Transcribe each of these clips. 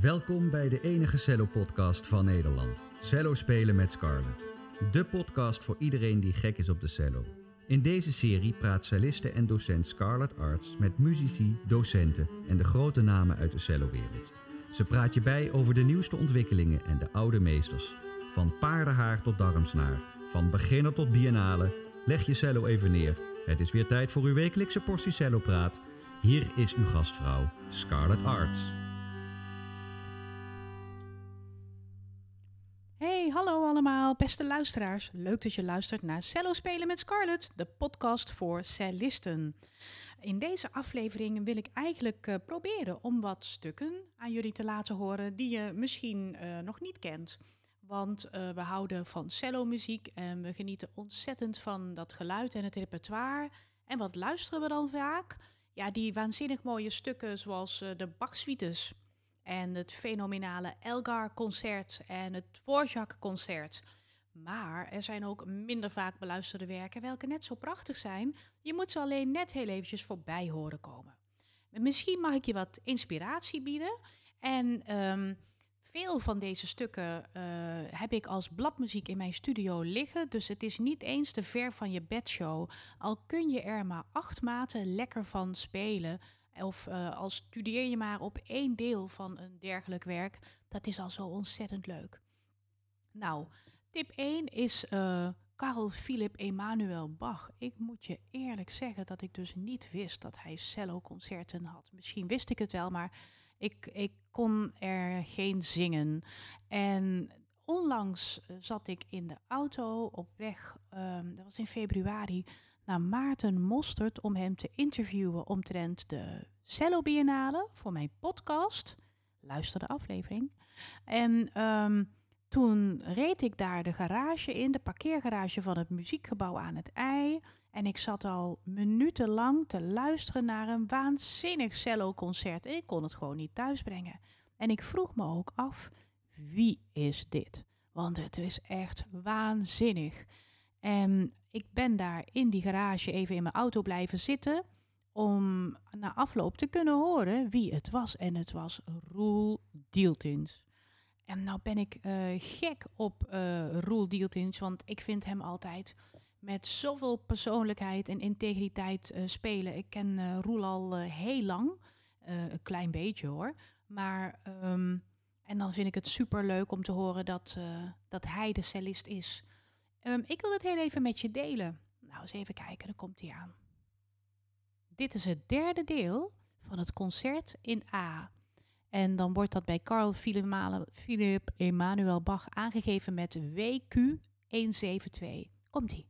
Welkom bij de enige cello-podcast van Nederland. Cello spelen met Scarlett. De podcast voor iedereen die gek is op de cello. In deze serie praat celliste en docent Scarlett Arts met muzici, docenten en de grote namen uit de cellowereld. Ze praat je bij over de nieuwste ontwikkelingen en de oude meesters. Van paardenhaar tot darmsnaar, van beginner tot biennale. Leg je cello even neer. Het is weer tijd voor uw wekelijkse portie cellopraat. Hier is uw gastvrouw, Scarlett Arts. Beste luisteraars. Leuk dat je luistert naar Cello Spelen met Scarlett, de podcast voor cellisten. In deze aflevering wil ik eigenlijk uh, proberen om wat stukken aan jullie te laten horen die je misschien uh, nog niet kent. Want uh, we houden van cello-muziek en we genieten ontzettend van dat geluid en het repertoire. En wat luisteren we dan vaak? Ja, die waanzinnig mooie stukken zoals de Bach-suites en het fenomenale Elgar-concert en het Dvorak-concert. Maar er zijn ook minder vaak beluisterde werken welke net zo prachtig zijn. Je moet ze alleen net heel eventjes voorbij horen komen. Misschien mag ik je wat inspiratie bieden. En um, veel van deze stukken uh, heb ik als bladmuziek in mijn studio liggen. Dus het is niet eens te ver van je bedshow. Al kun je er maar acht maten lekker van spelen. Of uh, al studeer je maar op één deel van een dergelijk werk. Dat is al zo ontzettend leuk. Nou, tip 1 is uh, Carl Philipp Emanuel Bach. Ik moet je eerlijk zeggen dat ik dus niet wist dat hij cello-concerten had. Misschien wist ik het wel, maar ik, ik kon er geen zingen. En onlangs eh, zat ik in de auto op weg, um, dat was in februari, naar Maarten Mostert om hem te interviewen omtrent de Cello Biennale voor mijn podcast. Luister de aflevering. En um, toen reed ik daar de garage in, de parkeergarage van het muziekgebouw aan het IJ. En ik zat al minutenlang te luisteren naar een waanzinnig cello-concert. En ik kon het gewoon niet thuisbrengen. En ik vroeg me ook af, wie is dit? Want het is echt waanzinnig. En ik ben daar in die garage even in mijn auto blijven zitten om na afloop te kunnen horen wie het was. En het was Roel Dieltins. En nou ben ik uh, gek op uh, Roel Dieltins, want ik vind hem altijd met zoveel persoonlijkheid en integriteit uh, spelen. Ik ken Roel al heel lang, een klein beetje hoor. Maar, um, en dan vind ik het super leuk om te horen dat, dat hij de cellist is. Um, ik wil het heel even met je delen. Nou, eens even kijken, dan komt hij aan. Dit is het derde deel van het concert in A. En dan wordt dat bij Carl Philipp Emanuel Bach aangegeven met WQ 172. Komt-ie.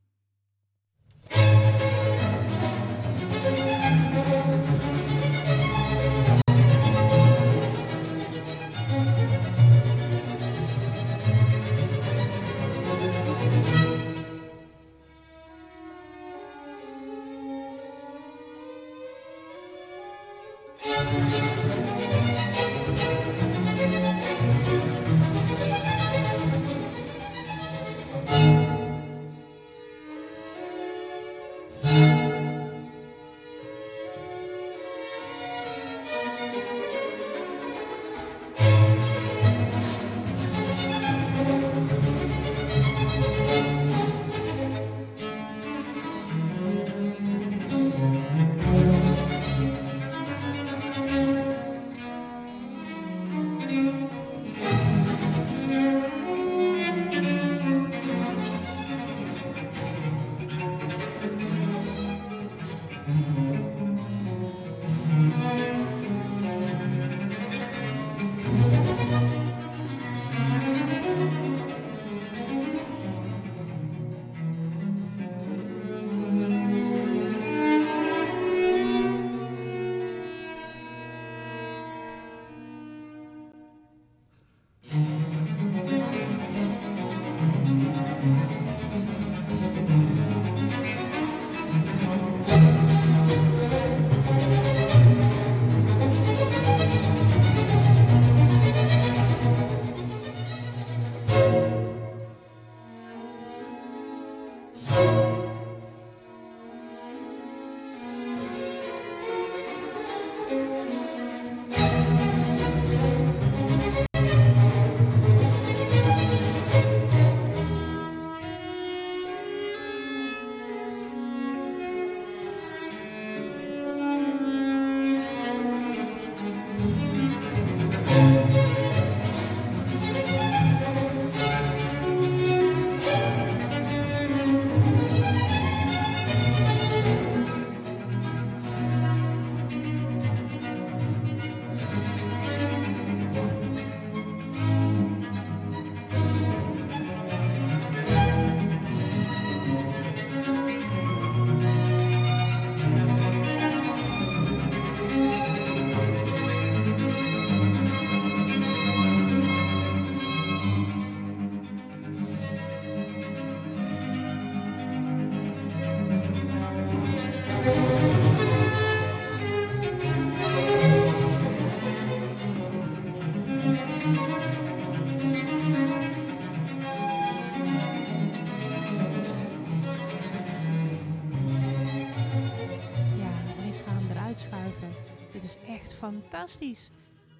Fantastisch.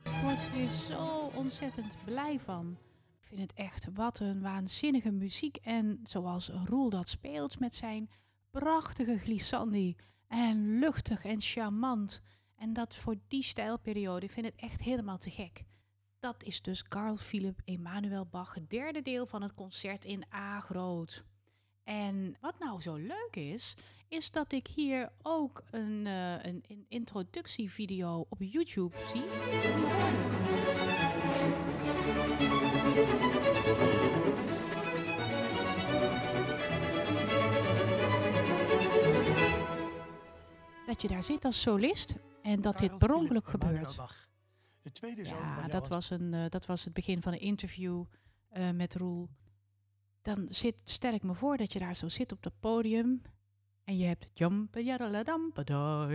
Ik word hier zo ontzettend blij van. Ik vind het echt wat een waanzinnige muziek. En zoals Roel dat speelt met zijn prachtige glissandi. En luchtig en charmant. En dat voor die stijlperiode, ik vind het echt helemaal te gek. Dat is dus Carl Philipp Emanuel Bach, derde deel van het concert in A groot. En wat nou zo leuk is, is dat ik hier ook een, uh, een, een introductievideo op YouTube zie. Dat je daar zit als solist en dat dit per ongeluk gebeurt. De tweede Ja, dat was, een, eh, dat was het begin van een interview eh, met Roel. Dan zit, stel ik me voor dat je daar zo zit op het podium. En je hebt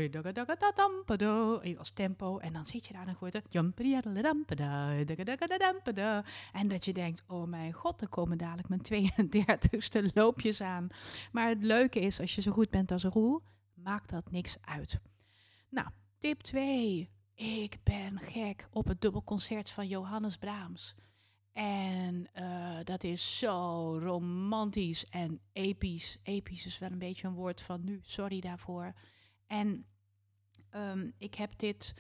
dagadagadamadampadai, als tempo. En dan zit je daar en dan het dagadagadamadampadai. En dat je denkt, oh mijn god, er komen dadelijk mijn 32e loopjes aan. Maar het leuke is, als je zo goed bent als Roel, maakt dat niks uit. Nou, tip 2. Ik ben gek op het dubbelconcert van Johannes Brahms. En eh, dat is zo romantisch en episch. Episch is wel een beetje een woord van nu, sorry daarvoor. En ehm, ik heb dit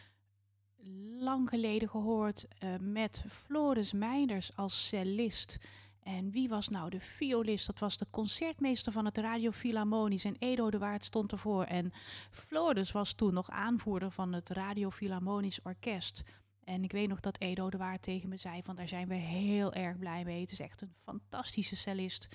lang geleden gehoord eh, met Floris Meinders als cellist. En wie was nou de violist? Dat was de concertmeester van het Radio Philharmonisch. En Edo de Waard stond ervoor. En Floris was toen nog aanvoerder van het Radio Philharmonisch Orkest. En ik weet nog dat Edo de Waard tegen me zei van daar zijn we heel erg blij mee. Het is echt een fantastische cellist.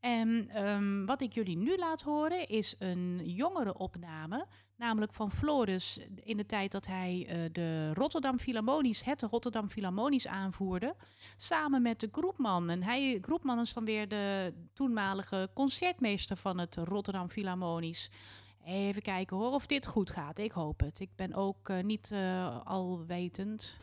En ehm, wat ik jullie nu laat horen is een jongere opname, namelijk van Floris in de tijd dat hij eh, de Rotterdam Philharmonisch, het Rotterdam Philharmonisch aanvoerde, samen met de Groepman. En hij, Groepman is dan weer de toenmalige concertmeester van het Rotterdam Philharmonisch. Even kijken hoor of dit goed gaat. Ik hoop het. Ik ben ook eh, niet eh, alwetend.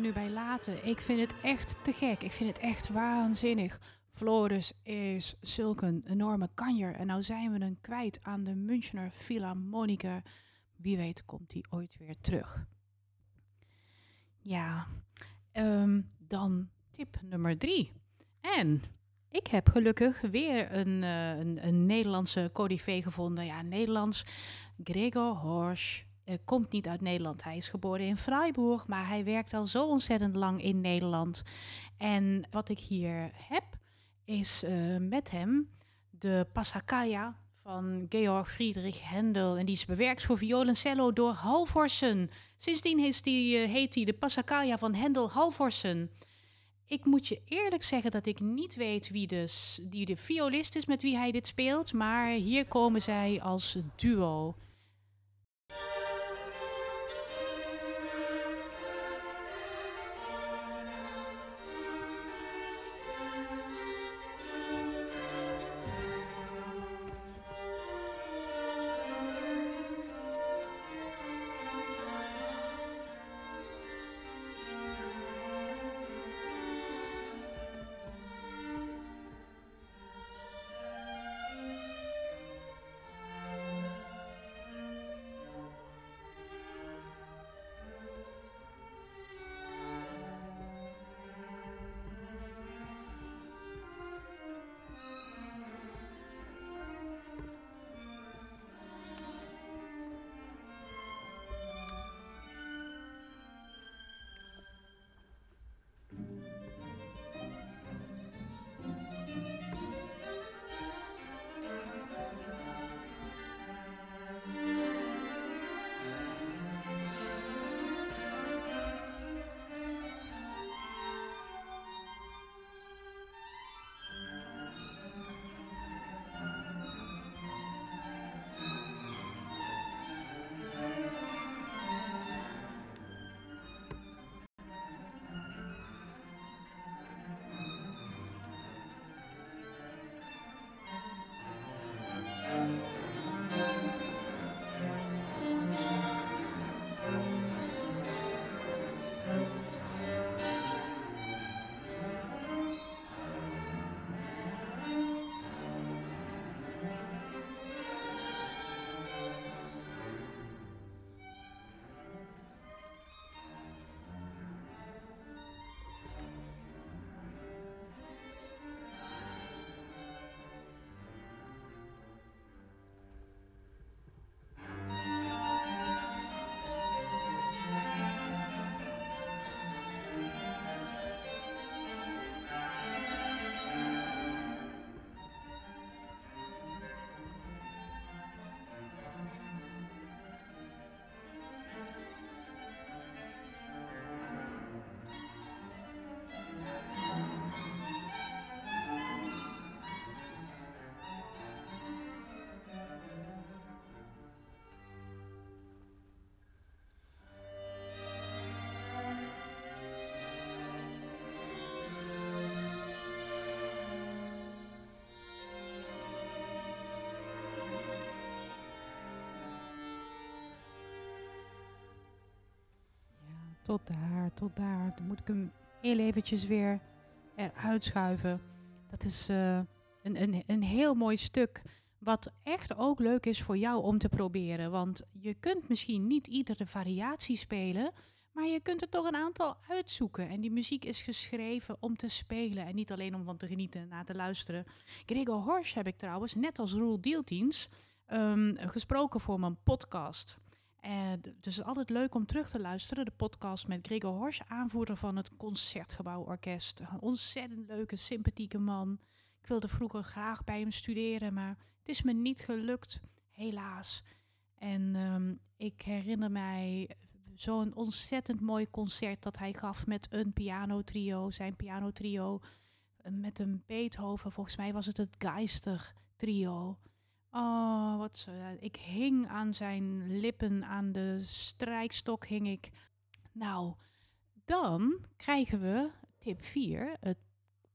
Nu bij laten? Ik vind het echt te gek. Ik vind het echt waanzinnig. Floris is zulke een enorme kanjer. En nou zijn we hem kwijt aan de Münchner Philharmoniker. Wie weet komt hij ooit weer terug. Ja, ehm, dan tip nummer drie. En ik heb gelukkig weer een, uh, een, Nederlandse codifee gevonden. Ja, Nederlands. Gregor Horsch uh, komt niet uit Nederland. Hij is geboren in Freiburg, maar hij werkt al zo ontzettend lang in Nederland. En wat ik hier heb, is uh, met hem de Passacaglia van Georg Friedrich Händel. En die is bewerkt voor viool en cello door Halvorsen. Sindsdien heet hij heet de Passacaglia van Händel Halvorsen. Ik moet je eerlijk zeggen dat ik niet weet wie de, die de violist is met wie hij dit speelt. Maar hier komen zij als duo. Tot daar, tot daar. Dan moet ik hem heel eventjes weer eruit schuiven. Dat is uh, een, een, een heel mooi stuk. Wat echt ook leuk is voor jou om te proberen. Want je kunt misschien niet iedere variatie spelen. Maar je kunt er toch een aantal uitzoeken. En die muziek is geschreven om te spelen. En niet alleen om van te genieten en naar te luisteren. Gregor Horsch heb ik trouwens, net als Roel Deeltiens, um, gesproken voor mijn podcast. Dus het is altijd leuk om terug te luisteren. De podcast met Gregor Horsch, aanvoerder van het Concertgebouworkest. Een ontzettend leuke, sympathieke man. Ik wilde vroeger graag bij hem studeren, maar het is me niet gelukt, helaas. En um, ik herinner mij zo'n ontzettend mooi concert dat hij gaf met een pianotrio, zijn pianotrio. Met een Beethoven, volgens mij was het het Geister trio. Oh, wat zo. Ik hing aan zijn lippen, aan de strijkstok hing ik. Nou, dan krijgen we tip 4, het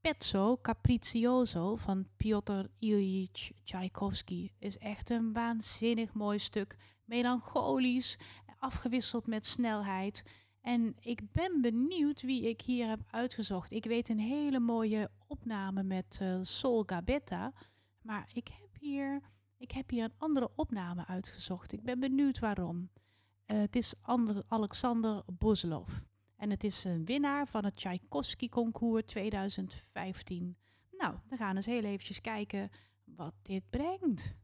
Pezzo Capriccioso van Piotr Ilyich Tchaikovsky. Is echt een waanzinnig mooi stuk. Melancholisch, afgewisseld met snelheid. En ik ben benieuwd wie ik hier heb uitgezocht. Ik weet een hele mooie opname met uh, Sol Gabetta. Maar ik heb, hier, ik heb hier een andere opname uitgezocht. Ik ben benieuwd waarom. Uh, het is Ander Alexander Bozlov. En het is een winnaar van het Tchaikovsky Concours 2015. Nou, we gaan eens heel eventjes kijken wat dit brengt.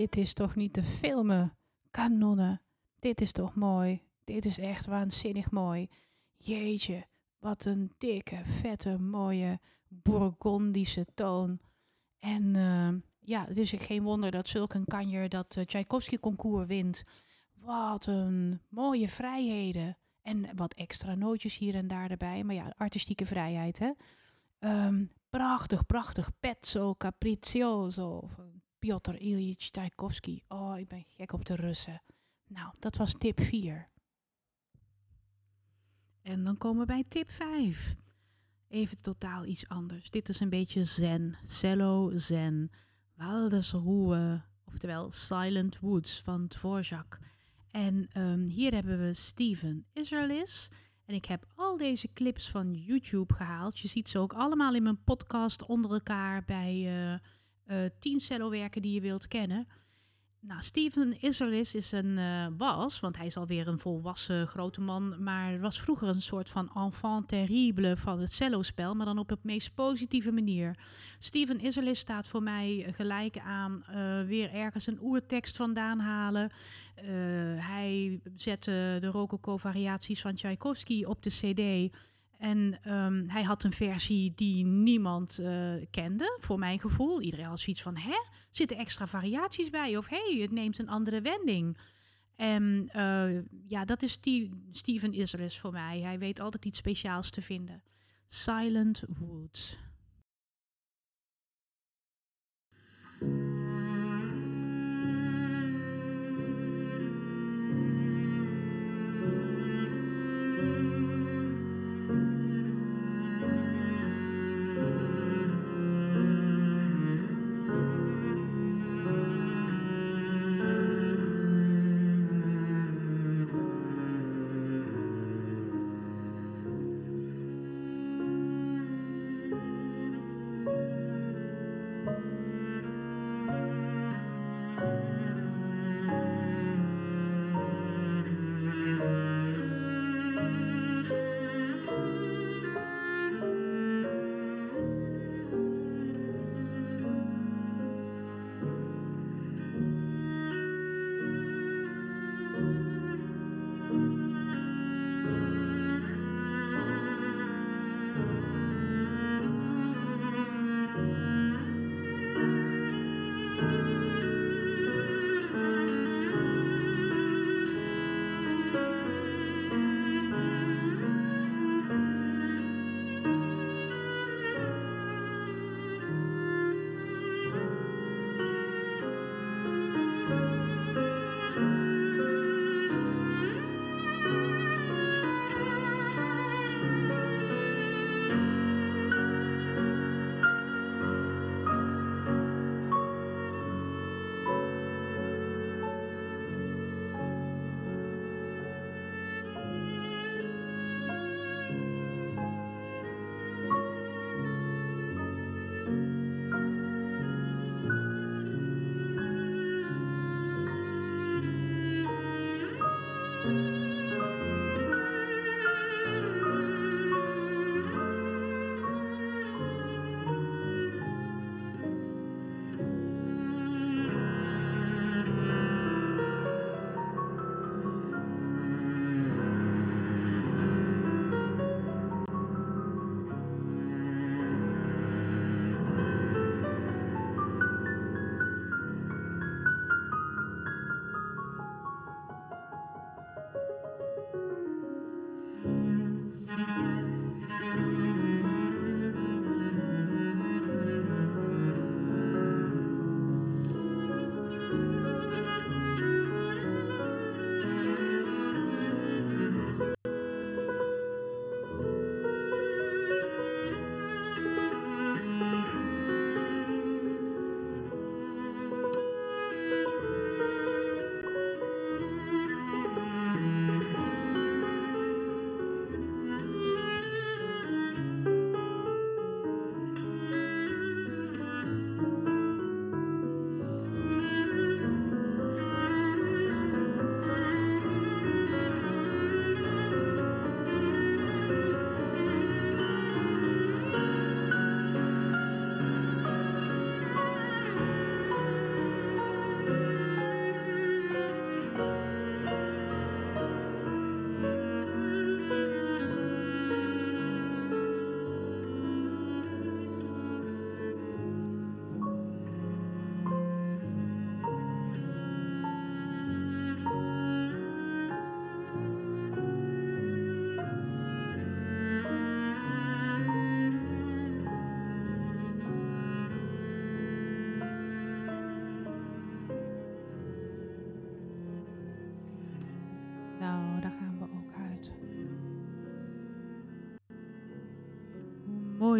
Dit is toch niet te filmen? Kanonnen, dit is toch mooi? Dit is echt waanzinnig mooi. Jeetje, wat een dikke, vette, mooie Bourgondische toon. En uh, ja, het is geen wonder dat zulk een kanjer dat uh, Tchaikovsky-concours wint. Wat een mooie vrijheden. En wat extra nootjes hier en daar erbij. Maar ja, artistieke vrijheid, hè. Um, prachtig, prachtig. Pezzo Capriccioso van Piotr Ilyich Tchaikovsky. Oh, ik ben gek op de Russen. Nou, dat was tip 4. En dan komen we bij tip 5. Even totaal iets anders. Dit is een beetje zen. Cello zen. Waldesruhe. Oftewel Silent Woods van Dvorak. En um, hier hebben we Steven Israelis. En ik heb al deze clips van YouTube gehaald. Je ziet ze ook allemaal in mijn podcast onder elkaar bij uh, uh, 10 cello-werken die je wilt kennen. Nou, Steven Israelis is een uh, was, want hij is alweer een volwassen grote man, maar was vroeger een soort van enfant terrible van het cellospel, maar dan op het meest positieve manier. Steven Israelis staat voor mij gelijk aan weer ergens een oertekst vandaan halen. Hij zette de rococo-variaties van Tchaikovsky op de cd. En um, hij had een versie die niemand uh, kende, voor mijn gevoel. Iedereen had zoiets van, hè, zitten extra variaties bij? Of hé, het neemt een andere wending. En uh, ja, dat is Steve, Steven Israelis voor mij. Hij weet altijd iets speciaals te vinden. Silent Woods.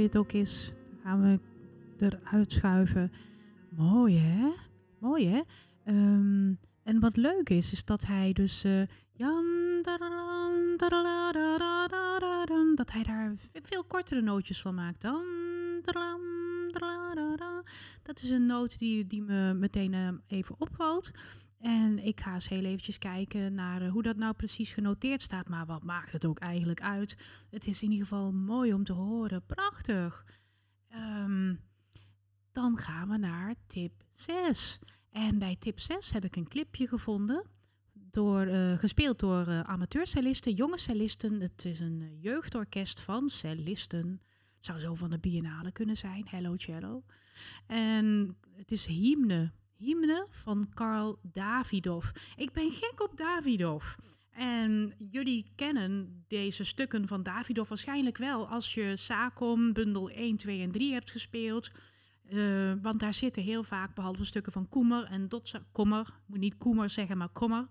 mooi het ook is. Gaan we eruit schuiven. Mooi hè? Mooi hè? Ehm, en wat leuk is, is dat hij dus. Dat hij daar veel kortere nootjes van maakt. Dan. Dat is een noot die, die me meteen eh, even opvalt. En ik ga eens heel eventjes kijken naar eh, hoe dat nou precies genoteerd staat. Maar wat maakt het ook eigenlijk uit? Het is in ieder geval mooi om te horen. Prachtig. Ehm, dan gaan we naar tip 6. En bij tip 6 heb ik een clipje gevonden. Door, eh, gespeeld door amateurcellisten, jonge cellisten. Het is een jeugdorkest van cellisten. Zou zo van de biennale kunnen zijn. Hello Cello. En het is hymne. Hymne van Karl Davidov. Ik ben gek op Davidov. En jullie kennen deze stukken van Davidov waarschijnlijk wel als je Sacom bundel 1, 2 en 3 hebt gespeeld. Uh, want daar zitten heel vaak, behalve stukken van Koemer en Dotzauer, Kommer, moet niet Koemer zeggen, maar Kommer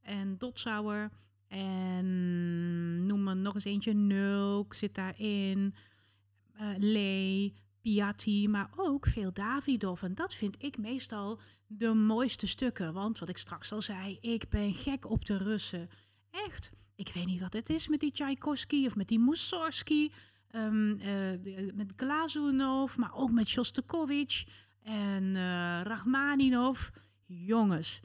en Dotzauer. En noem er nog eens eentje, Nulk zit daarin, uh, Lee, Piatti, maar ook veel Davidov. En dat vind ik meestal de mooiste stukken. Want wat ik straks al zei, ik ben gek op de Russen. Echt. Ik weet niet wat het is met die Tchaikovsky of met die Mussorgsky. Um, uh, met Glazunov, maar ook met Shostakovich en uh, Rachmaninov. Jongens,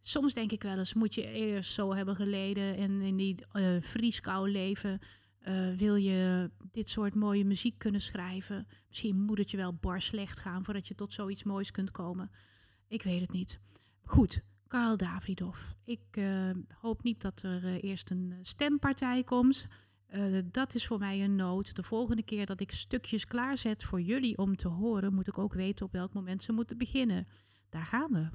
soms denk ik wel eens, moet je eerst zo hebben geleden en in die uh, leven. Uh, wil je dit soort mooie muziek kunnen schrijven? Misschien moet het je wel bar slecht gaan voordat je tot zoiets moois kunt komen. Ik weet het niet. Goed, Karl Davidov. Ik uh, hoop niet dat er uh, eerst een stempartij komt. dat is voor mij een nood. De volgende keer dat ik stukjes klaarzet voor jullie om te horen, moet ik ook weten op welk moment ze moeten beginnen. Daar gaan we.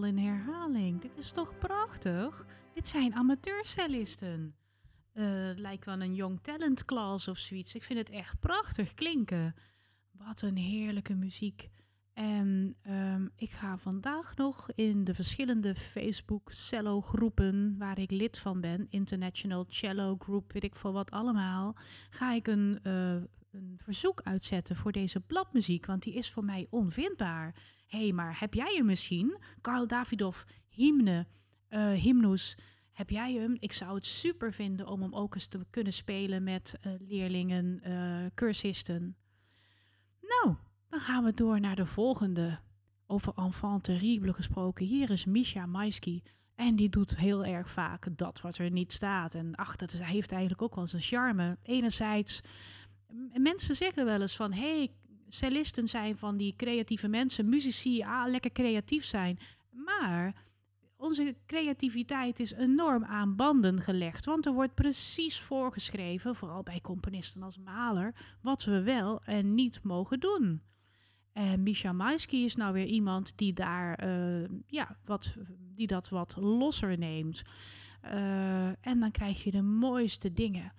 In herhaling. Dit is toch prachtig? Dit zijn amateurcellisten. Het lijkt wel een Young Talent Class of zoiets. Ik vind het echt prachtig klinken. Wat een heerlijke muziek. En um, ik ga vandaag nog in de verschillende Facebook cello groepen waar ik lid van ben, International Cello Group, weet ik veel wat allemaal, ga ik een, uh, een verzoek uitzetten voor deze bladmuziek, want die is voor mij onvindbaar. Hé, hey, maar heb jij hem misschien? Karl Davidov, hymne, uh. Heb jij hem? Ik zou het super vinden om hem ook eens te kunnen spelen met uh, leerlingen, cursisten. Nou, dan gaan we door naar de volgende. Over enfant terrible gesproken. Hier is Misha Maisky. En die doet heel erg vaak dat wat er niet staat. En ach, dat heeft eigenlijk ook wel zijn charme. Enerzijds, mensen zeggen wel eens van... hey, cellisten zijn van die creatieve mensen. Muzici, ah, lekker creatief zijn. Maar onze creativiteit is enorm aan banden gelegd. Want er wordt precies voorgeschreven, vooral bij componisten als Maler... wat we wel en niet mogen doen. En Misha Maisky is nou weer iemand die daar uh, ja, wat, die dat wat losser neemt. Uh, en dan krijg je de mooiste dingen.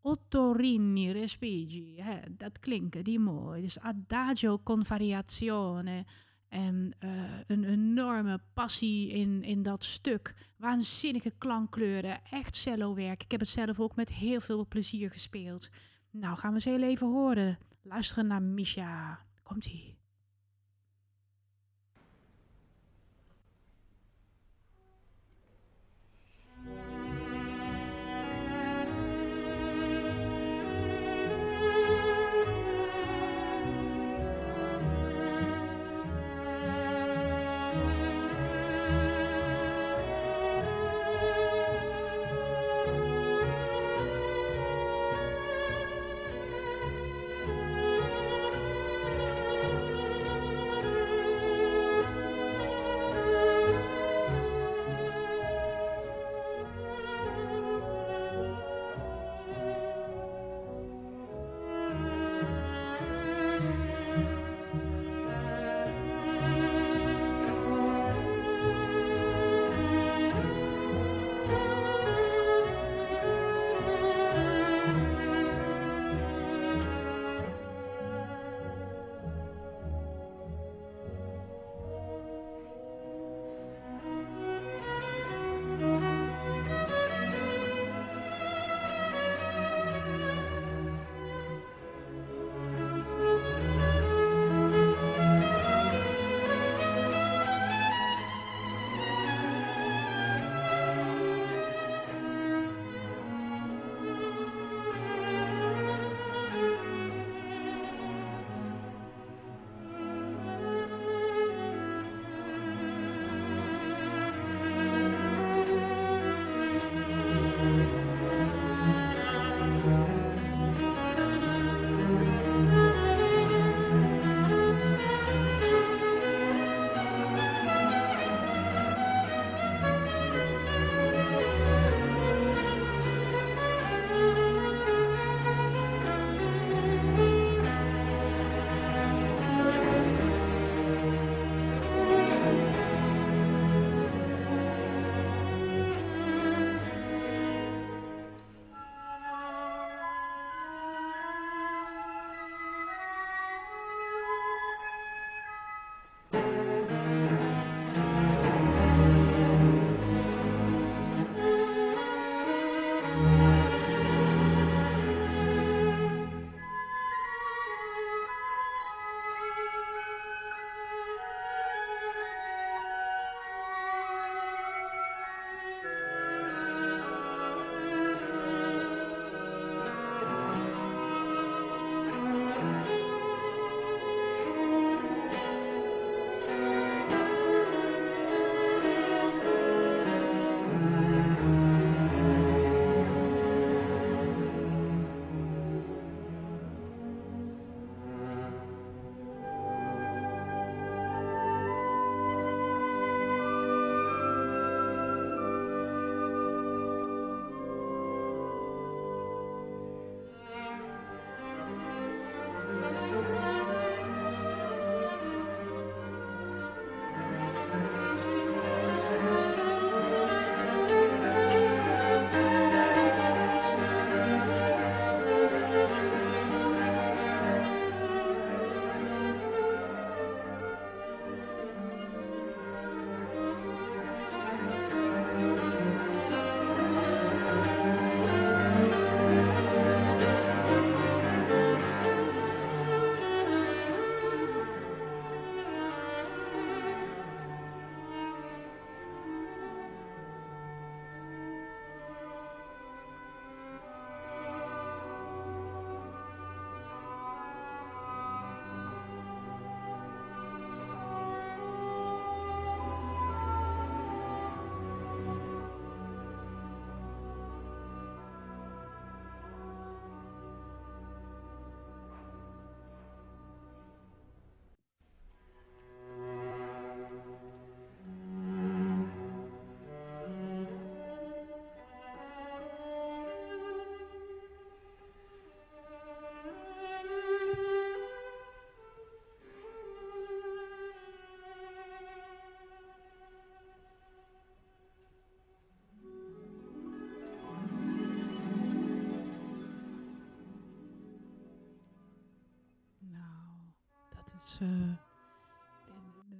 Ottorini respigi, hè, dat klinken die mooi. Dus adagio con variazione. En uh, een enorme passie in, in dat stuk. Waanzinnige klankkleuren, echt cello-werk. Ik heb het zelf ook met heel veel plezier gespeeld. Nou, gaan we heel even horen. Luisteren naar Misha. Komt-ie.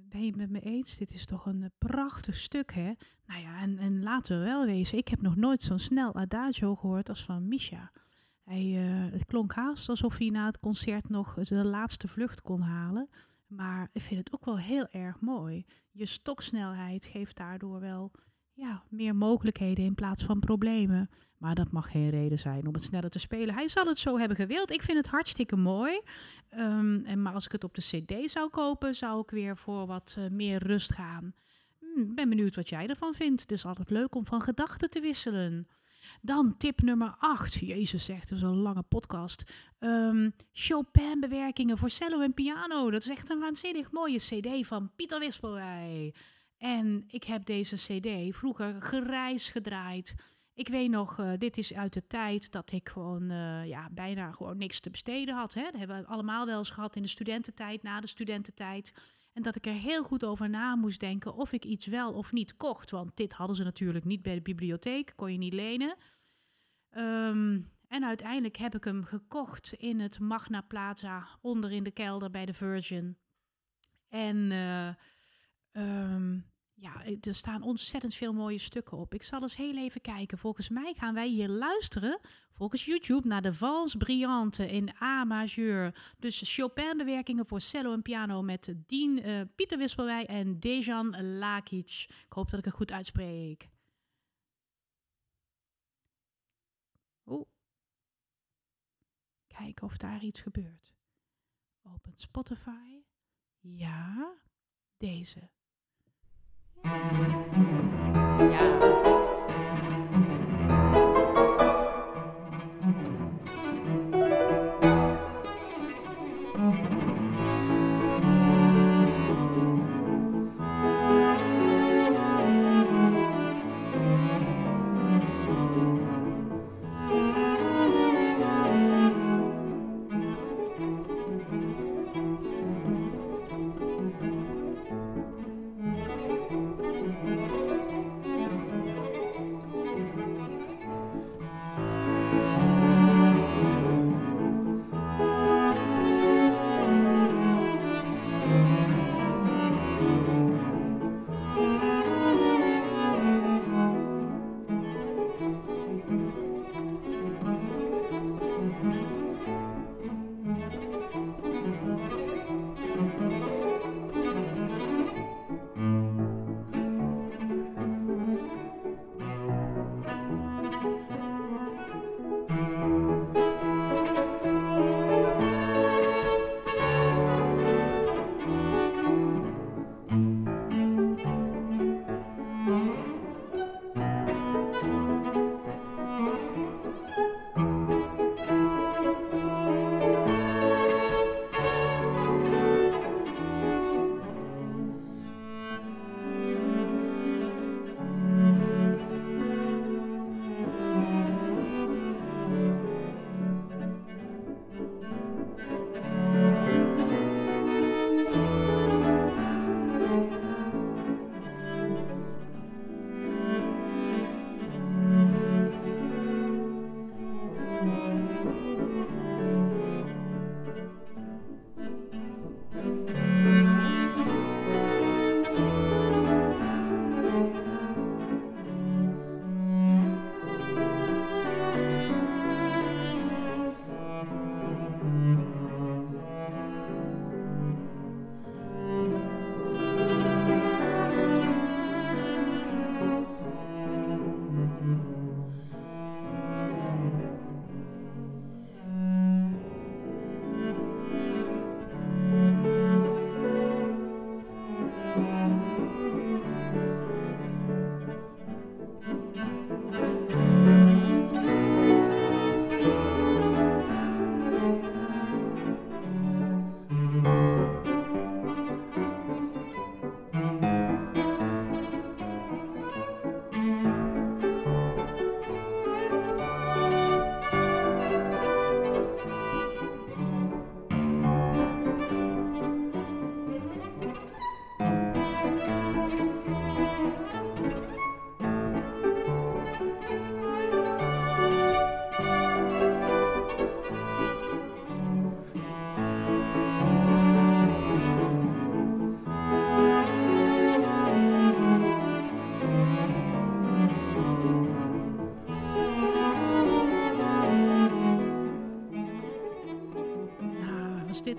Ben je het met me eens? Dit is toch een prachtig stuk, hè? Nou ja, en, en laten we wel wezen, ik heb nog nooit zo'n snel adagio gehoord als van Misha. Hij, uh, het klonk haast alsof hij na het concert nog de laatste vlucht kon halen. Maar ik vind het ook wel heel erg mooi. Je stoksnelheid geeft daardoor wel ja, meer mogelijkheden in plaats van problemen. Maar dat mag geen reden zijn om het sneller te spelen. Hij zal het zo hebben gewild. Ik vind het hartstikke mooi. Um, en, maar als ik het op de CD zou kopen, zou ik weer voor wat uh, meer rust gaan. Ik hmm, ben benieuwd wat jij ervan vindt. Het is altijd leuk om van gedachten te wisselen. Dan tip nummer 8. Jezus zegt, dat is een lange podcast. Um, Chopin-bewerkingen voor cello en piano. Dat is echt een waanzinnig mooie CD van Pieter Wispelrij. En ik heb deze CD vroeger gereis gedraaid. Ik weet nog, uh, dit is uit de tijd dat ik gewoon uh, ja, bijna gewoon niks te besteden had. Hè. Dat hebben we allemaal wel eens gehad in de studententijd, na de studententijd. En dat ik er heel goed over na moest denken of ik iets wel of niet kocht. Want dit hadden ze natuurlijk niet bij de bibliotheek, kon je niet lenen. Um, en uiteindelijk heb ik hem gekocht in het Magna Plaza, onder in de kelder bij de Virgin. En uh, um, ja, er staan ontzettend veel mooie stukken op. Ik zal eens heel even kijken. Volgens mij gaan wij hier luisteren, volgens YouTube, naar de Vals Brillante in A majeur. Dus Chopin-bewerkingen voor cello en piano met Dean uh, Pieter Wispelwij en Dejan Lakic. Ik hoop dat ik het goed uitspreek. Oeh. Kijken of daar iets gebeurt. Open Spotify. Ja, deze. Ja.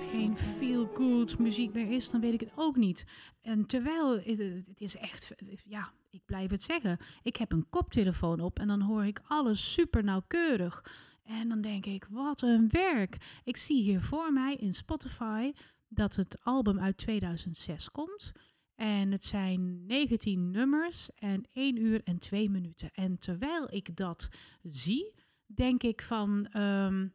Geen feel-good muziek meer is, dan weet ik het ook niet. En terwijl het, het is echt, ja, ik blijf het zeggen. Ik heb een koptelefoon op en dan hoor ik alles super nauwkeurig. En dan denk ik, wat een werk. Ik zie hier voor mij in Spotify dat het album uit 2006 komt. En het zijn 19 nummers en 1 uur en 2 minuten. En terwijl ik dat zie, denk ik van ehm,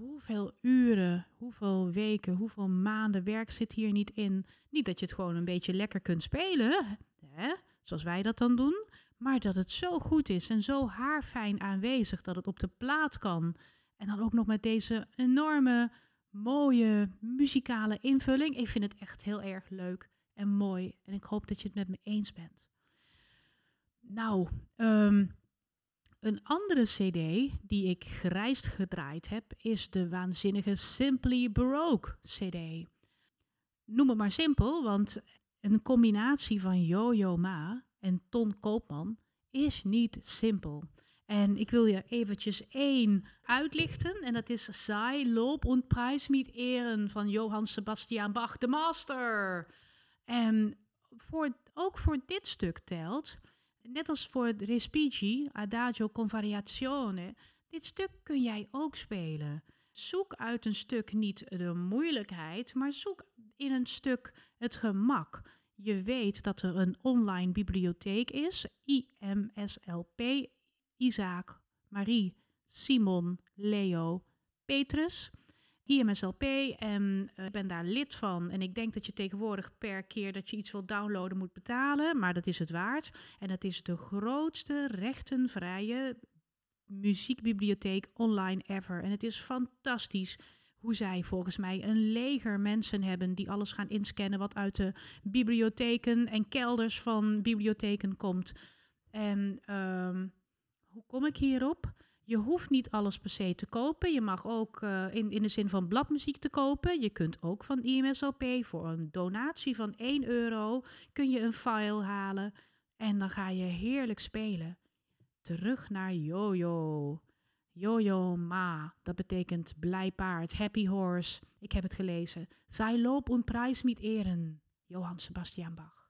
hoeveel uren, hoeveel weken, hoeveel maanden werk zit hier niet in. Niet dat je het gewoon een beetje lekker kunt spelen, hè, zoals wij dat dan doen. Maar dat het zo goed is en zo haarfijn aanwezig dat het op de plaat kan. En dan ook nog met deze enorme, mooie muzikale invulling. Ik vind het echt heel erg leuk en mooi. En ik hoop dat je het met me eens bent. Nou, um, een andere CD die ik gereisd gedraaid heb, is de waanzinnige Simply Baroque CD. Noem het maar simpel, want een combinatie van Yo-Yo Ma en Ton Koopman is niet simpel. En ik wil je eventjes één uitlichten. En dat is Sei, Lob und Preis mit van Johann Sebastian Bach, de master. En voor, ook voor dit stuk telt net als voor Respighi, Adagio con variazione, dit stuk kun jij ook spelen. Zoek uit een stuk niet de moeilijkheid, maar zoek in een stuk het gemak. Je weet dat er een online bibliotheek is, IMSLP, Isaac, Marie, Simon, Leo, Petrus. IMSLP en uh, ik ben daar lid van. En ik denk dat je tegenwoordig per keer dat je iets wil downloaden moet betalen, maar dat is het waard. En dat is de grootste rechtenvrije muziekbibliotheek online ever. En het is fantastisch hoe zij volgens mij een leger mensen hebben die alles gaan inscannen wat uit de bibliotheken en kelders van bibliotheken komt. En um, hoe kom ik hierop? Je hoeft niet alles per se te kopen. Je mag ook uh, in, in de zin van bladmuziek te kopen. Je kunt ook van IMSLP voor een donatie van 1 euro kun je een file halen. En dan ga je heerlijk spelen. Terug naar Jojo. Jojo Ma, dat betekent blij paard, happy horse. Ik heb het gelezen. Zij loop und prijs met eren. Johann Sebastian Bach.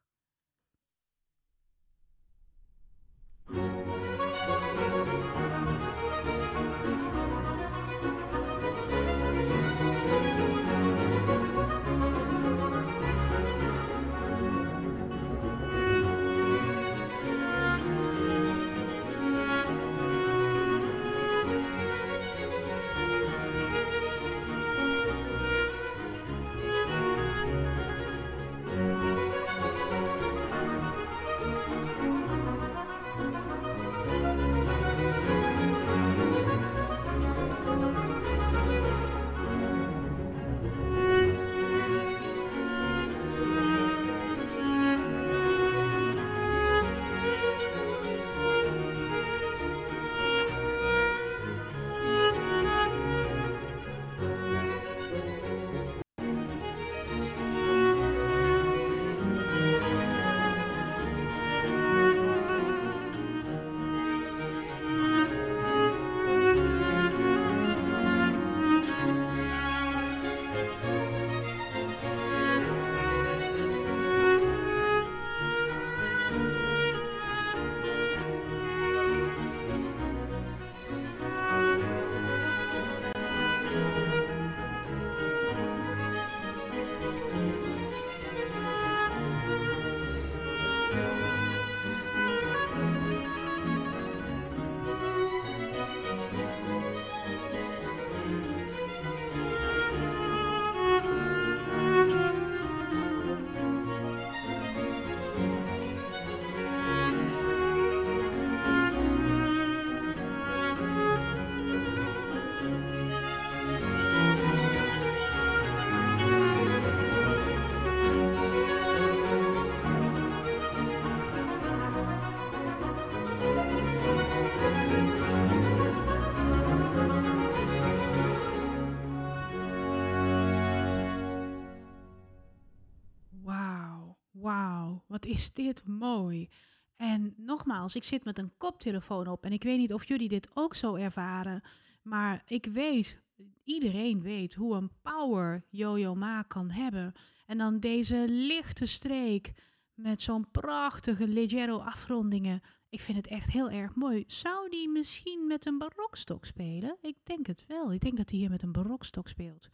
Is dit mooi. En nogmaals, ik zit met een koptelefoon op en ik weet niet of jullie dit ook zo ervaren. Maar ik weet iedereen weet hoe een power Yo-Yo Ma kan hebben. En dan deze lichte streek met zo'n prachtige leggero afrondingen. Ik vind het echt heel erg mooi. Zou die misschien met een barokstok spelen? Ik denk het wel. Ik denk dat hij hier met een barokstok speelt.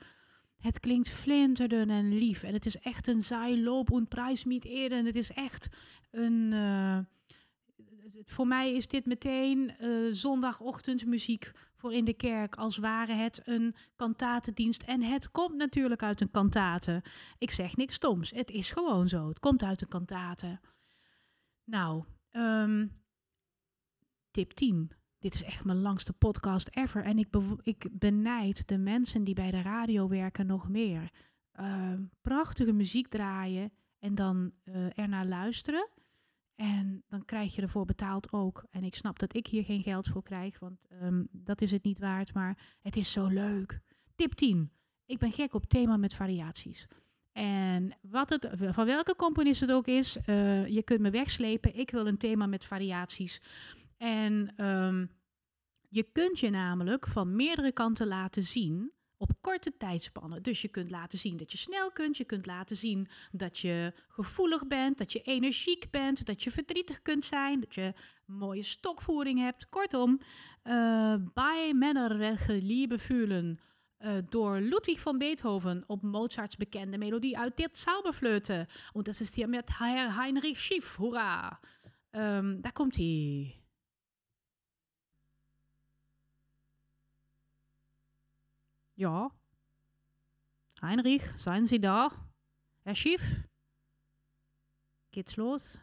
Het klinkt flinterdun en lief. En het is echt een saai loop en prijs niet eerder. Het is echt een... Uh, voor mij is dit meteen uh, zondagochtendmuziek voor in de kerk. Als ware het een kantatendienst. En het komt natuurlijk uit een kantate. Ik zeg niks stoms. Het is gewoon zo. Het komt uit een kantate. Nou, um, tip 10. Dit is echt mijn langste podcast ever. En ik, ik benijd de mensen die bij de radio werken nog meer. Uh, prachtige muziek draaien en dan uh, ernaar luisteren. En dan krijg je ervoor betaald ook. En ik snap dat ik hier geen geld voor krijg, want um, dat is het niet waard. Maar het is zo leuk. Tip 10. Ik ben gek op thema met variaties. En wat het, van welke componist het ook is, uh, je kunt me wegslepen. Ik wil een thema met variaties. En um, je kunt je namelijk van meerdere kanten laten zien op korte tijdspannen. Dus je kunt laten zien dat je snel kunt, je kunt laten zien dat je gevoelig bent, dat je energiek bent, dat je verdrietig kunt zijn, dat je mooie stokvoering hebt. Kortom, uh, bij Männer Liebe. Uh, door Ludwig van Beethoven op Mozarts bekende melodie uit dit Zauberflöte. En dat is hier met Heinrich Schiff. Hoera! Um, daar komt hij. Ja. Heinrich, seien Sie da? Herr Schiff? Geht's los?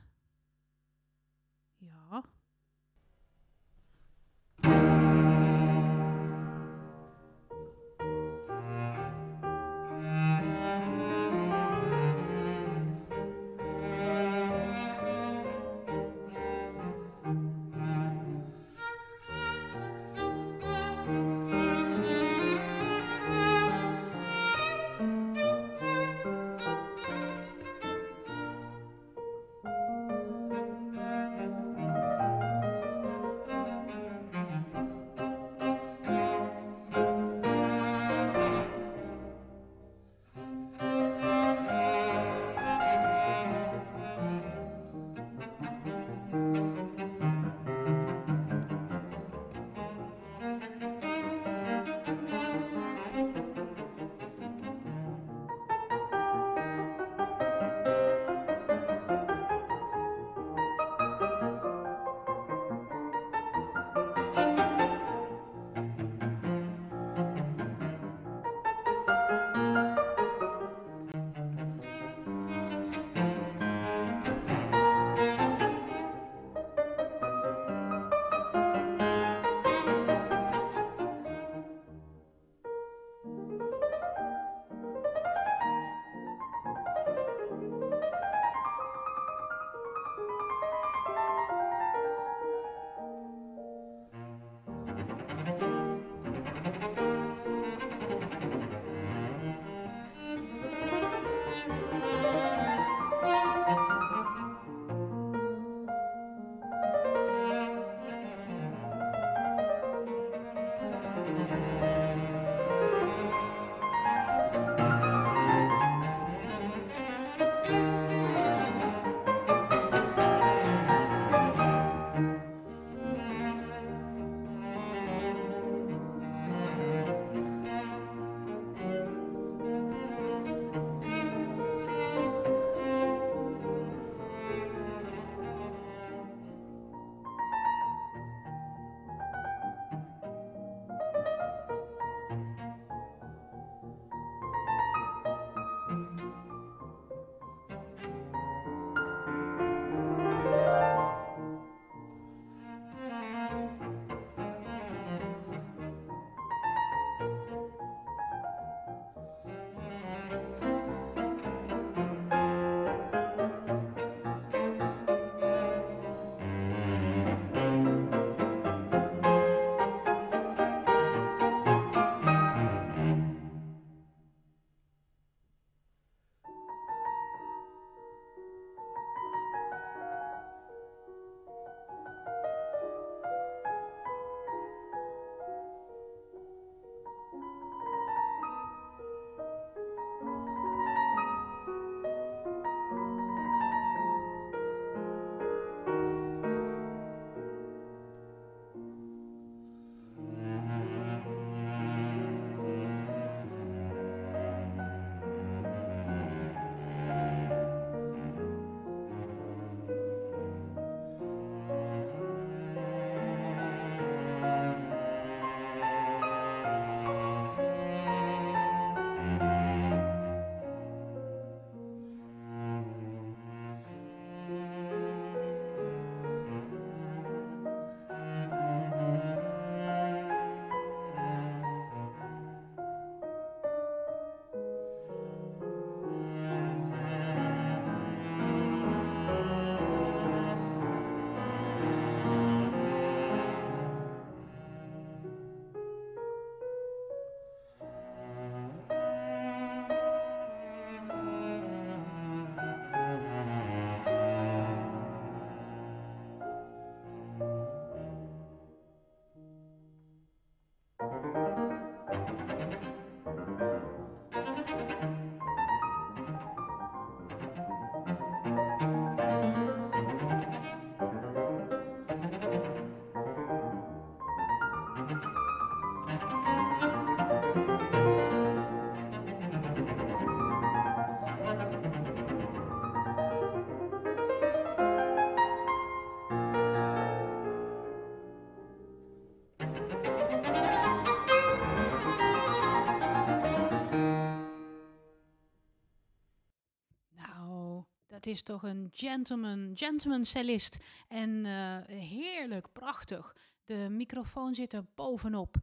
Het is toch een gentleman, gentleman cellist. En eh, heerlijk, prachtig. De microfoon zit er bovenop.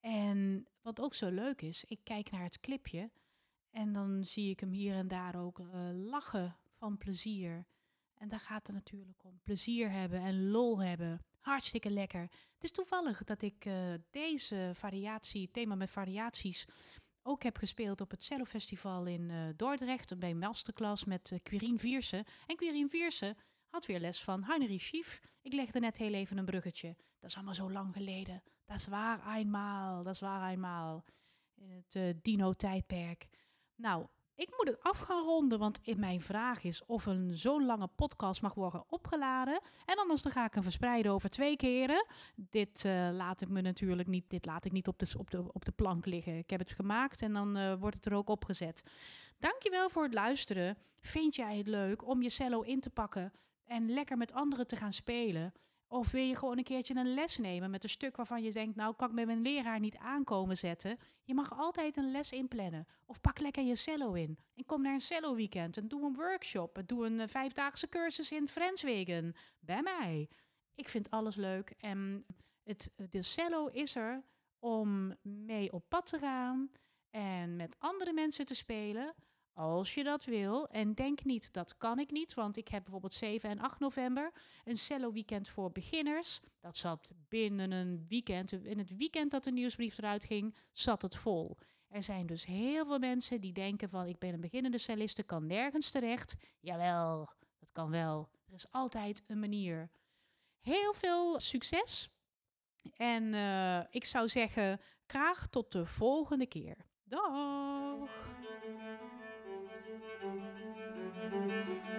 En wat ook zo leuk is, ik kijk naar het clipje en dan zie ik hem hier en daar ook uh, lachen van plezier. En daar gaat het natuurlijk om. Plezier hebben en lol hebben. Hartstikke lekker. Het is toevallig dat ik uh, deze variatie, thema met variaties, ook heb gespeeld op het Cello Festival in uh, Dordrecht. Bij een masterclass met uh, Quirine Viersen. En Quirine Viersen had weer les van Heinrich Schief. Ik legde net heel even een bruggetje. Dat is allemaal zo lang geleden. Dat is waar eenmaal. Dat is waar eenmaal. In het uh, dino-tijdperk. Nou, ik moet het af gaan ronden, want mijn vraag is of een zo'n lange podcast mag worden opgeladen. En anders dan ga ik hem verspreiden over twee keren. Dit uh, laat ik me natuurlijk niet, dit laat ik niet op de, op, de, op de plank liggen. Ik heb het gemaakt en dan uh, wordt het er ook opgezet. Dankjewel voor het luisteren. Vind jij het leuk om je cello in te pakken en lekker met anderen te gaan spelen? Of wil je gewoon een keertje een les nemen met een stuk waarvan je denkt, nou kan ik met mijn leraar niet aankomen zetten. Je mag altijd een les inplannen. Of pak lekker je cello in. En kom naar een cello weekend en doe een workshop. Doe een uh, vijfdaagse cursus in Frenswegen. Bij mij. Ik vind alles leuk. En het, de cello is er om mee op pad te gaan en met andere mensen te spelen. Als je dat wil. En denk niet, dat kan ik niet. Want ik heb bijvoorbeeld 7 en 8 november een cello weekend voor beginners. Dat zat binnen een weekend. In het weekend dat de nieuwsbrief eruit ging, zat het vol. Er zijn dus heel veel mensen die denken van ik ben een beginnende celliste, kan nergens terecht. Jawel, dat kan wel. Er is altijd een manier. Heel veel succes. En uh, ik zou zeggen, graag tot de volgende keer. Dag! Música